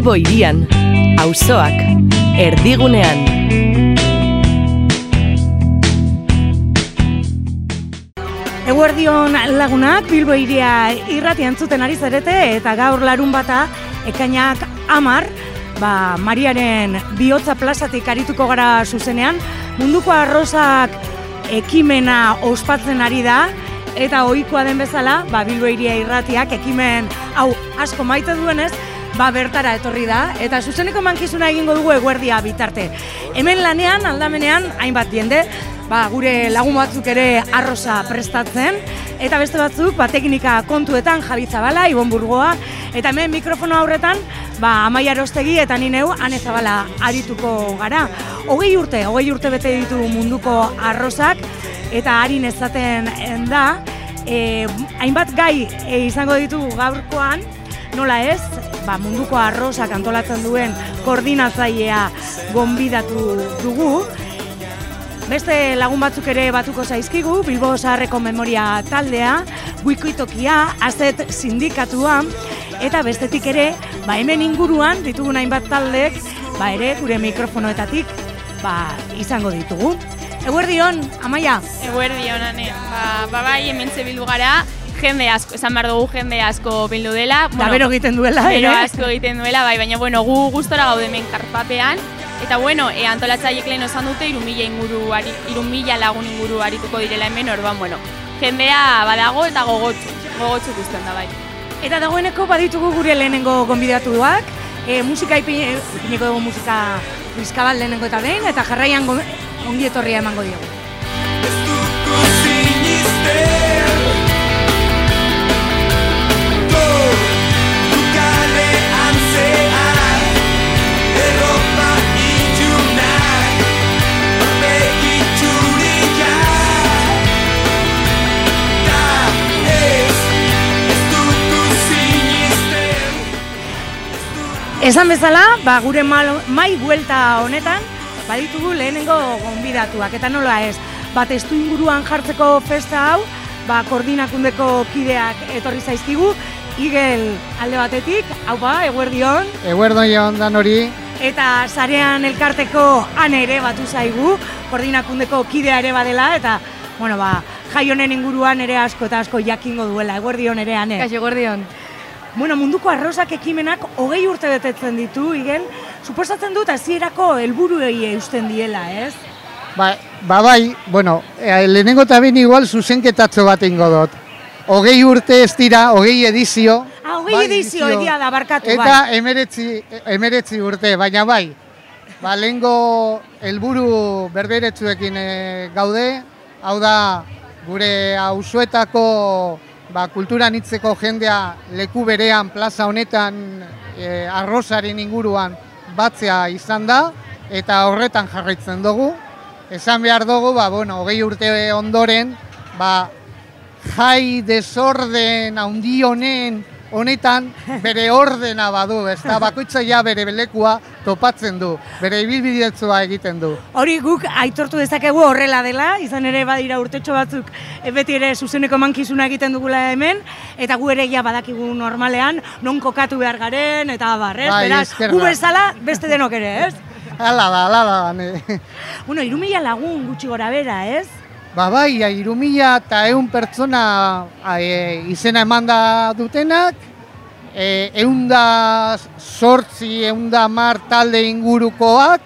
Bilbo irian, auzoak, erdigunean. Eguerdion lagunak Bilbo iria irrati entzuten ari zarete eta gaur larun bata ekainak amar, ba, Mariaren bihotza plazatik arituko gara zuzenean, munduko arrozak ekimena ospatzen ari da, eta ohikoa den bezala, ba, Bilbo iria irratiak ekimen hau asko maite duenez, ba, bertara etorri da, eta zuzeneko mankizuna egingo dugu eguerdia bitarte. Hemen lanean, aldamenean, hainbat jende, ba, gure lagun batzuk ere arroza prestatzen, eta beste batzuk, ba, teknika kontuetan Javi Zabala, Ibon Burgoa, eta hemen mikrofono aurretan, ba, Amaia Rostegi eta ni neu Ane Zabala arituko gara. Hogei urte, hogei urte bete ditu munduko arrozak, eta harin ezaten da, e, hainbat gai e, izango ditugu gaurkoan, nola ez, ba, munduko arrozak antolatzen duen koordinatzailea gonbidatu dugu, Beste lagun batzuk ere batuko zaizkigu, Bilbo Zaharreko Memoria Taldea, Guikoitokia, Azet Sindikatua, eta bestetik ere, ba hemen inguruan ditugu hainbat taldek, ba ere gure mikrofonoetatik ba, izango ditugu. Eguerdion, Amaia? Eguerdion, ane. Ba, ba bai, hemen bildu gara, jende asko, esan behar dugu jende asko bildu dela. Bueno, da bero egiten duela, ere? Bero asko egiten duela, bai, baina bueno, gu gustora gaude hemen karpapean, Eta bueno, e, antolatzaiek lehen osan dute, irumila inguru, irumila lagun inguru arituko direla hemen, orban, bueno, jendea badago eta gogotsu, gogotsu guztien da bai. Eta dagoeneko baditugu gure lehenengo gonbidatuak, e, musika ipineko dugu musika bizkabal lehenengo eta behin, eta jarraian ongi etorria emango diogu. Esan bezala, ba, gure mai buelta honetan, baditugu lehenengo gonbidatuak, eta nola ez, bat estu inguruan jartzeko festa hau, ba, koordinakundeko kideak etorri zaizkigu, igel alde batetik, hau ba, eguerdion. Eguerdion dan hori. Eta zarean elkarteko ane ere batu zaigu, koordinakundeko kidea ere badela, eta, bueno, ba, jai honen inguruan ere asko eta asko jakingo duela, eguerdion ere ane. Kaixo, eguerdion. Bueno, munduko arrozak ekimenak hogei urte betetzen ditu, igen, suposatzen dut hasierako helburuei eusten diela, ez? Ba, ba bai, bueno, e, lehenengo eta ben igual zuzenketatzo bat ingo dut. Hogei urte ez dira, hogei edizio. Ah, hogei bai, edizio, edia da, barkatu, eta bai. Eta emeretzi, emeretzi urte, baina bai. Ba, lehengo helburu berberetzuekin e, gaude, hau da, gure auzuetako ba, kultura nitzeko jendea leku berean plaza honetan e, arrozaren inguruan batzea izan da eta horretan jarraitzen dugu. Esan behar dugu, ba, bueno, hogei urte ondoren, ba, jai desorden handi honen honetan bere ordena badu, ez da, bakoitza ja bere belekua topatzen du, bere ibilbidetzua egiten du. Hori guk aitortu dezakegu horrela dela, izan ere badira urtetxo batzuk e, beti ere zuzeneko mankizuna egiten dugula hemen, eta gu ere ja badakigu normalean, non kokatu behar garen, eta barrez, bai, beraz, gu bezala beste denok ere, ez? Hala da, hala da, ne. Bueno, irumila lagun gutxi gora bera, ez? Ba bai, irumila eta eun pertsona e, izena emanda dutenak, e, eunda sortzi, eunda mar talde ingurukoak,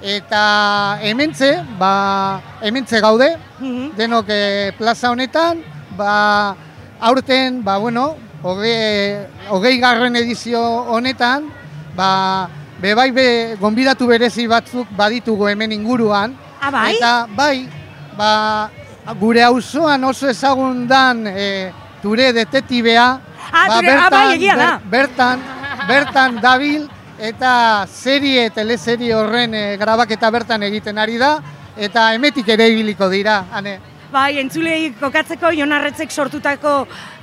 eta hementze, ba, hementze gaude, mhm. denok e, plaza honetan, ba, aurten, ba, bueno, hogei, hogei garren edizio honetan, ba, bebai be, gonbidatu berezi batzuk baditugu hemen inguruan, ah, bai? eta bai, ba, gure auzoan oso ezagun dan e, ture detetibea, ah, ba, ture, ah, bai, bertan, bertan, bertan dabil, eta serie, teleserie horren e, grabaketa bertan egiten ari da, eta emetik ere ibiliko dira, ane. Bai, entzulei kokatzeko Jonarretzek sortutako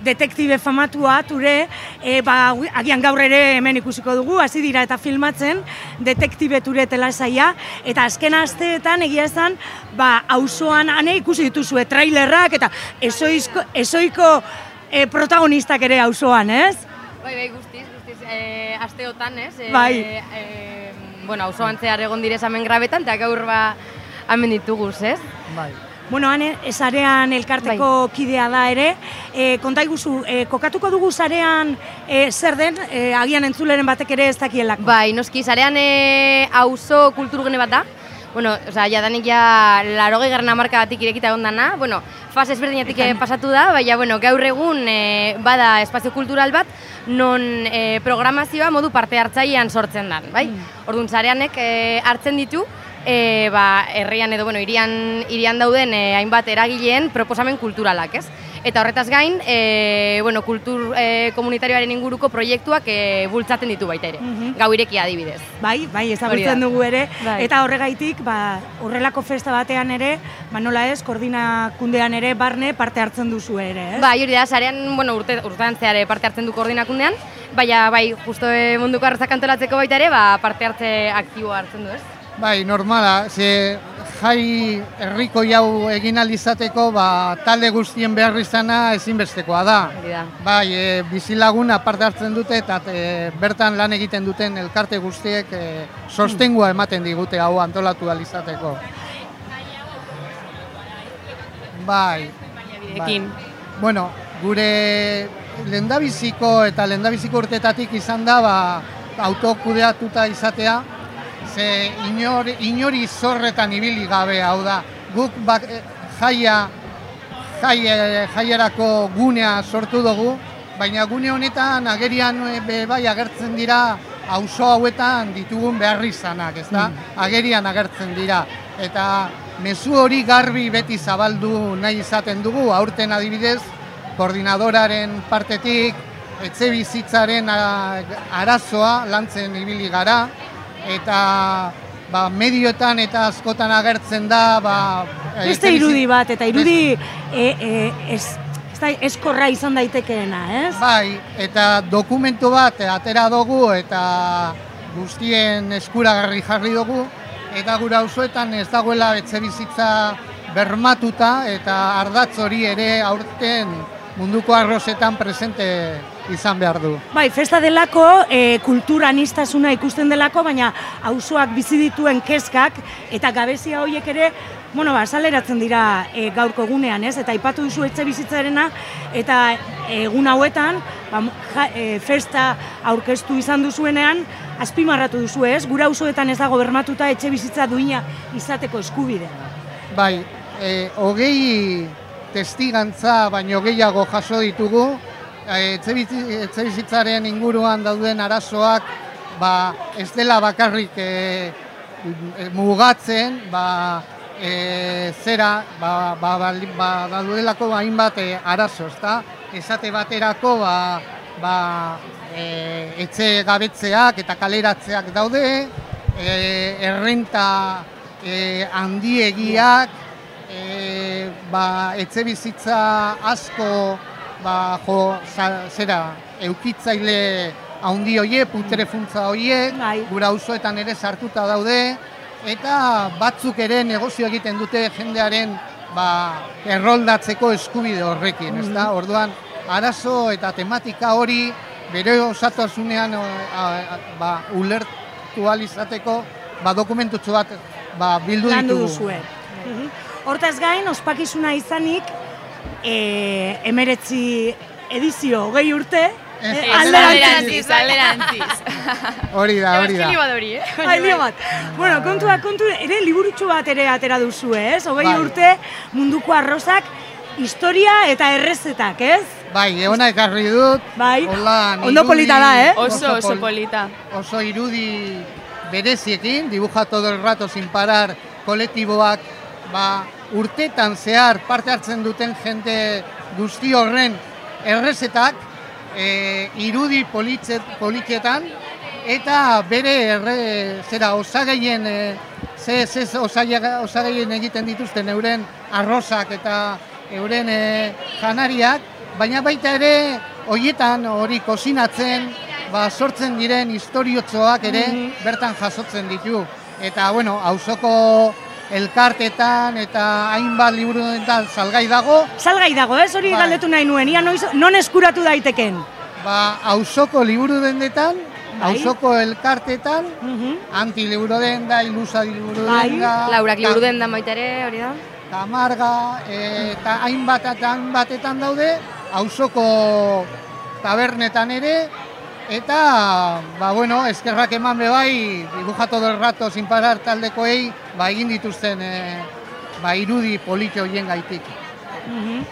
detektibe famatua ture, e, ba, agian gaur ere hemen ikusiko dugu, hasi dira eta filmatzen detektibe ture telasaia, eta azken asteetan egia esan, ba, auzoan ane ikusi dituzue trailerrak eta esoizko, esoiko e, protagonistak ere auzoan, ez? Bai, bai, guztiz, guztiz. e, asteotan, ez? E, Bai. E, bueno, auzo antzear egon direz hemen grabetan, eta gaur ba hemen dituguz, ez? Bai. Bueno, han esarean elkarteko kidea da ere. E, konta iguzu, e, kokatuko dugu zarean e, zer den, e, agian entzuleren batek ere ez dakielako. Bai, noski, zarean e, auzo kulturgune bat da. Bueno, osea, jadanik ja larogei garren amarka batik irekita egon dana. Bueno, fase ezberdinetik eh, pasatu da, baina bueno, gaur egun e, bada espazio kultural bat, non e, programazioa modu parte hartzailean sortzen da, bai? Orduan, zareanek e, hartzen ditu, e, ba, herrian edo, bueno, irian, irian dauden e, hainbat eragileen proposamen kulturalak, ez? Eta horretaz gain, e, bueno, kultur e, komunitarioaren inguruko proiektuak e, bultzaten ditu baita ere. Mhm. Gau irekia adibidez. Bai, bai, ezagutzen dugu ere. Bai. Eta horregaitik, ba, horrelako festa batean ere, ba nola ez, koordinakundean ere barne parte hartzen duzu ere, ez? Bai, hori da, sarean, bueno, urte, urtean zehar eh, parte hartzen du koordinakundean, baina bai, justo eh, munduko arrazak antolatzeko baita ere, ba, parte hartze aktiboa hartzen du, ez? Bai, normala, ze jai herriko jau egin alizateko, ba, talde guztien behar izana ezinbestekoa da. Hori da. Bai, e, bizilaguna parte hartzen dute eta e, bertan lan egiten duten elkarte guztiek e, sostengua ematen digute hau antolatu alizateko. Bai, Baiabidekin. Bueno, gure lendabiziko eta lendabiziko urtetatik izan da ba, autokudeatuta izatea, ze inor, inori zorretan ibili gabe hau da. Guk bak, eh, jaia, jai, eh, jaiarako gunea sortu dugu, baina gune honetan agerian eh, be, bai agertzen dira auzo hauetan ditugun beharrizanak, ez da? Agerian agertzen dira. Eta mezu hori garbi beti zabaldu nahi izaten dugu, aurten adibidez, koordinadoraren partetik, etxe bizitzaren a- arazoa lantzen ibili gara, eta ba, medioetan eta askotan agertzen da, ba, Beste etxebizi- irudi bat, eta irudi e, e, ez, ez da, eskorra izan daitekeena, ez? Bai, eta dokumentu bat atera dugu eta guztien eskuragarri jarri dugu eta gura auzoetan ez dagoela etxe bizitza bermatuta eta ardatz hori ere aurten munduko arrozetan presente izan behar du. Bai, festa delako, e, kulturanistasuna ikusten delako, baina auzoak bizi dituen kezkak eta gabezia horiek ere, bueno, ba, saleratzen dira e, gaurko egunean, ez? Eta aipatu duzu etxe bizitzarena eta egun hauetan, ba, ja, e, festa aurkeztu izan duzuenean, azpimarratu duzu, ez? Gura auzoetan ez dago bermatuta etxe bizitza duina izateko eskubidea. Bai, e, hogei testigantza baino gehiago jaso ditugu, etxe bizi- etxe bizitzaren inguruan dauden arazoak ba, ez dela bakarrik e, e, mugatzen, ba, e, zera, ba, ba, ba, ba, daudelako hainbat e, arazo, ezta? Esate baterako, ba, ba, e, etxe gabetzeak eta kaleratzeak daude, e, errenta e, handiegiak, e, ba, etxe bizitza asko ba, jo, za- zera, eukitzaile handi hoie, putere funtza hoiek, Bai. gura auzoetan ere sartuta daude, eta batzuk ere negozio egiten dute jendearen ba, erroldatzeko eskubide horrekin, ezta? Orduan, arazo eta tematika hori bere osatasunean ba, ulertu ahal izateko ba, dokumentutxo bat ba, bildu landu ditugu. duzue. Mhm. Hortaz gain, ospakizuna izanik, e, emeretzi edizio hogei urte, Ez, eh, Alderantziz, alderantziz. Hori da, hori da. Bat hori, eh? Ai, lio bat. Bueno, kontua, kontu, ere liburutxo bat ere atera duzu, ez? Hogei Bai. urte munduko arrozak, historia eta errezetak, ez? Bai, eona ekarri dut. Bai. Hola, Ondo polita da, eh? Oso, oso pol- polita. Oso irudi bereziekin, dibuja todo el rato sin parar kolektiboak, ba, urtetan zehar parte hartzen duten jende guzti horren errezetak, e, irudi politze, politxetan, eta bere erre, zera, osagaien, e, ze, ze osagaien egiten dituzten euren arrozak eta euren e, janariak, baina baita ere hoietan hori kozinatzen, ba, sortzen diren historiotzoak ere bertan jasotzen ditu. Eta, bueno, auzoko elkartetan eta hainbat liburuetan salgai dago, Salgai dago, ez? Hori Bai. galdetu nahi nuen, ia noiz, non eskuratu daiteken? ba, auzoko liburu dendetan, Bai. auzoko elkartetan, Mhm. anti liburu denda, ilusa liburu Bai, denda, Laurak liburu den da baita ere, hori da? Tamarga, eh, eta hainbat eta hainbatetan daude, auzoko tabernetan ere, eta, ba, bueno, eskerrak eman be bai, dibujatu del rato sin parar taldekoei, ba, egin dituzten, eh, ba, irudi politi horien gaitik. Mhm.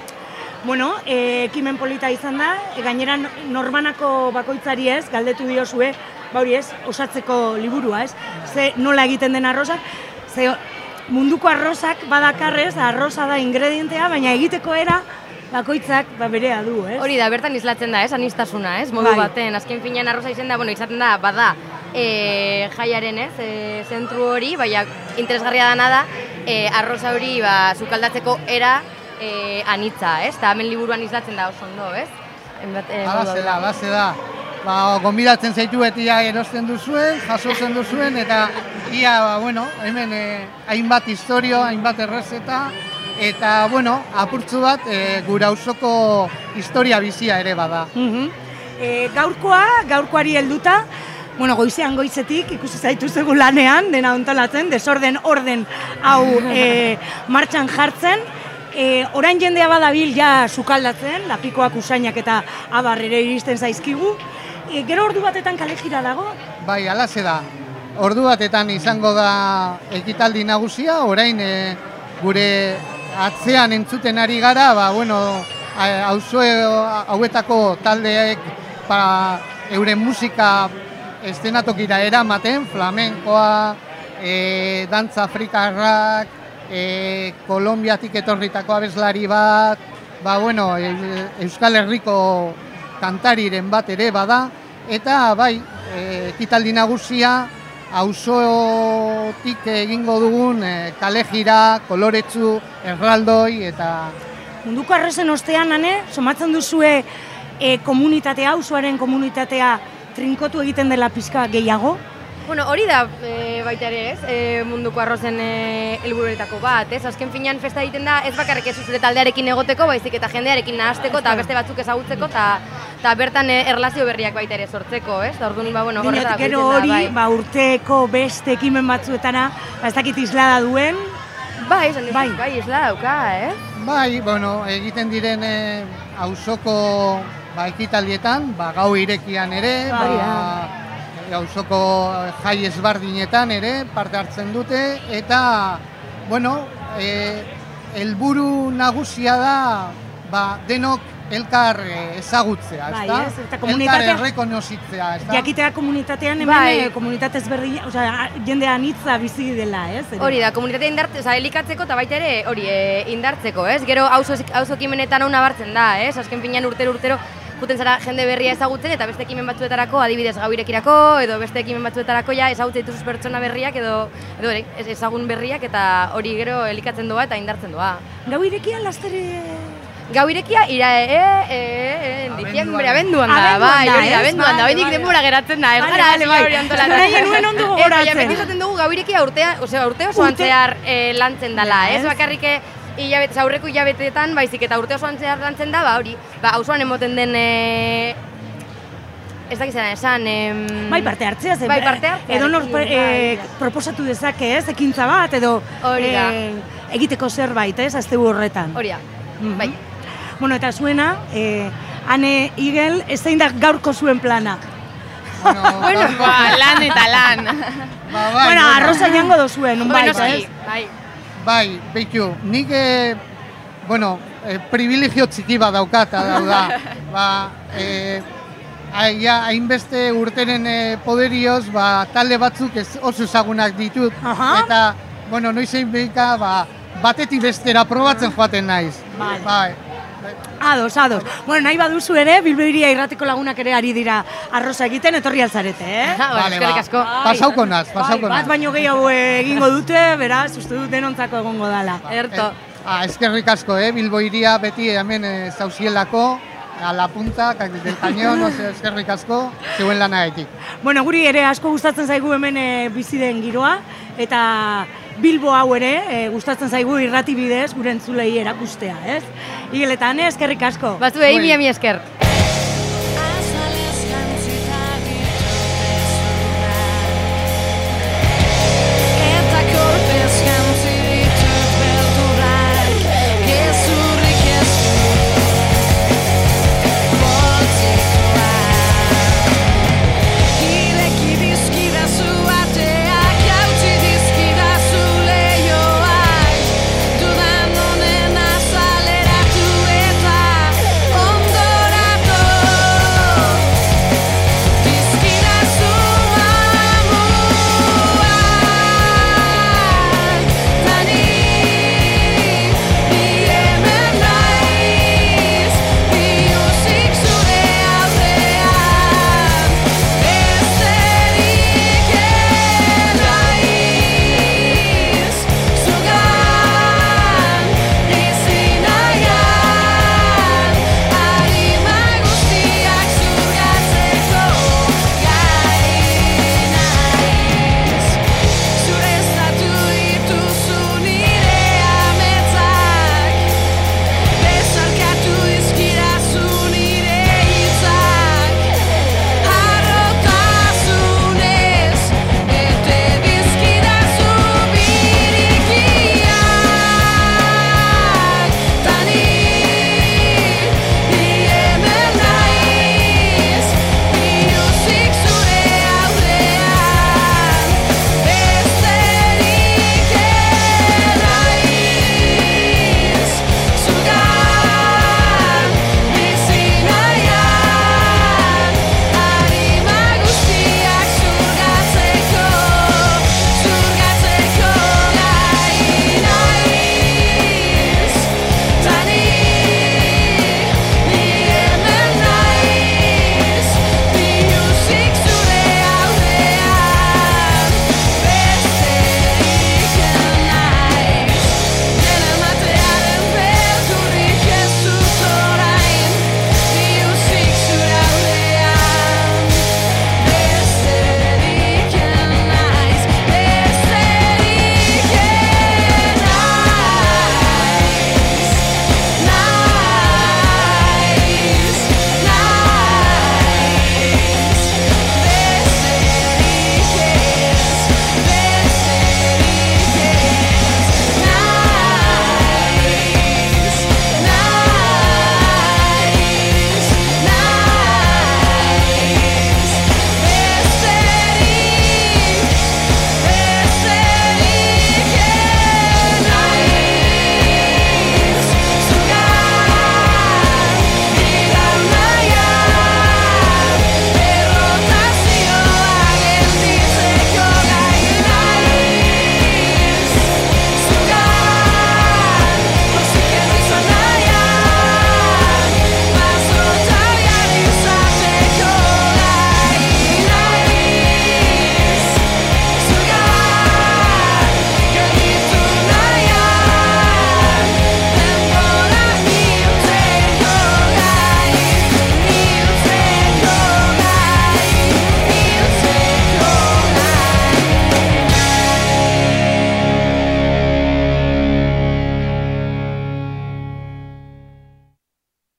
Bueno, e, ekimen polita izan da, e, gainera no- normanako bakoitzari ez, galdetu diozue, ba hori ez, osatzeko liburua ez, ze nola egiten den arrosak, ze munduko arrosak badakarrez, arroza da ingredientea, baina egiteko era bakoitzak ba, berea du, ez? Hori da, bertan islatzen da, ez, anistasuna, ez, modu Bai. baten, azken finean arroza izen da, bueno, izaten da, bada, e, jaiaren, ez, e, zentru hori, baina interesgarria dana da, e, arroza hori, ba, sukaldatzeko era e, anitza, ez, eta hemen liburuan islatzen da oso ondo, ez? Enbat, e, da, alaze da. Ba, gonbidatzen zaitu beti erosten duzuen, jasotzen duzuen, eta ia, ba, bueno, hemen eh, hainbat historio, hainbat errezeta, eta, bueno, apurtzu bat, eh, gure auzoko historia bizia ere bada. Mhm. E, gaurkoa, gaurkoari helduta, bueno, goizean goizetik ikusi zaitu zegu lanean, dena ontalatzen, desorden orden hau e, martxan jartzen, e, orain jendea badabil ja sukaldatzen, lapikoak usainak eta abar ere iristen zaizkigu, e, gero ordu batetan kale jira dago, Bai, alaze da. Ordu batetan izango da ekitaldi nagusia, orain eh, gure atzean entzuten ari gara, ba, bueno, auzo hauetako taldeek ba, euren musika estenatokira eramaten, flamenkoa, e, dantza afrikarrak, e, Kolombiatik etorritako abeslari bat, ba, bueno, e, Euskal Herriko kantariren bat ere bada, eta bai, e, ekitaldi nagusia auzotik egingo dugun e, kalejira, koloretsu, erraldoi eta munduko arrozen ostean, ane, somatzen duzue e, komunitatea, auzoaren komunitatea trinkotu egiten dela pizka gehiago, Bueno, hori da e, baita ere, ez? E, munduko arrozen e, helburuetako bat, ez? Azken finean festa egiten da ez bakarrik ez zure taldearekin egoteko, baizik eta jendearekin nahasteko eta beste batzuk ezagutzeko eta eta bertan e, erlazio berriak baita ere sortzeko, ez? Ta orduan ba bueno, gero da, hori, bai. ba, urteko beste ekimen batzuetara, ba, ez dakit islada duen, Bai, esan Bai. bai, bai, isla dauka, eh? Bai, bueno, egiten diren eh, auzoko ba, ekitaldietan, ba, gau irekian ere, Bai, ba, auzoko jai ezbardinetan ere parte hartzen dute, eta, bueno, eh, helburu nagusia da, ba, denok elkar eh, ezagutzea, Bai, ezta? ez, eta Elkar komunitatea- errekonozitzea, ezta? jakitea komunitatean hemen Bai. bai. komunitate ezberdin, osea, jende anitza bizi dela, ez? Hori da, komunitatea indartzeko, oza, elikatzeko eta baita ere, hori, e, indartzeko, ez? Gero auzo auzo ekimenetan hau nabartzen da, ez? Azken finean urtero urtero juten zara jende berria ezagutzen eta beste ekimen batzuetarako, adibidez gau irekirako, edo beste ekimen batzuetarako ja ezagutzen dituzuz pertsona berriak edo edo ezagun berriak eta hori gero elikatzen doa eta indartzen doa. Gau irekian lastere... Gau irekia ira e, e, e, e, en diciembre, abenduan da, bai, hori da, ez? abenduan da, vale. denbora geratzen da, ez Vale, gara vale, bai, hori antolatzen. Nahi genuen ondo gogoratzen. baina beti dugu gau irekia urtea, osea, urte osoan zehar eh, lantzen dela, ez? Bakarrik eh, hilabete, aurreko hilabeteetan, baizik eta urte osoan zehar lantzen da, ba hori, ba auzoan emoten den eh, ez dakizena esan, em, Bai, parte hartzea zen. Bai, parte hartzea. Edo nor eh, bai. proposatu dezake, ez, ekintza bat, edo Hori da. eh, egiteko zerbait, ez, azte horretan. Hori da, Mhm. bai. Bueno, eta zuena, eh, ane Igel, ez zein da gaurko zuen plana. Bueno, Bueno, gaurko- Ba, lan eta lan. ba, bai, bueno, arroza jango dozuen, un Bueno, baita, ez? bai. Bai, beitu, nik, eh, bueno, eh, privilegio txiki bat daukat, hau da, ba, eh, ja, hainbeste urteren eh, poderioz, ba, talde batzuk ez oso ezagunak ditut, Aha. eta, bueno, noizein behika, ba, batetik bestera probatzen joaten naiz. Vale. Bai, Ados, ados. Bueno, nahi baduzu ere, Bilbeiria irratiko lagunak ere ari dira arroza egiten, etorri altzarete, eh? Vale, eskerrik ba. asko. pasauko naz, pasauko bai, bat naz. baino gehiago egingo dute, beraz, uste dut denontzako egongo dala. Erto. Ah, eskerrik asko, eh? Bilbo iria beti hemen eh, zauzielako, a la punta, del cañón, ose, eskerrik asko, zeuen lanagatik. Bueno, guri ere asko gustatzen zaigu hemen e, bizi den giroa, eta Bilbo hau ere e, gustatzen zaigu irrati bidez gure entzulei erakustea, ez? Igeletan, eskerrik asko. Batzuei Bai. mila mi esker.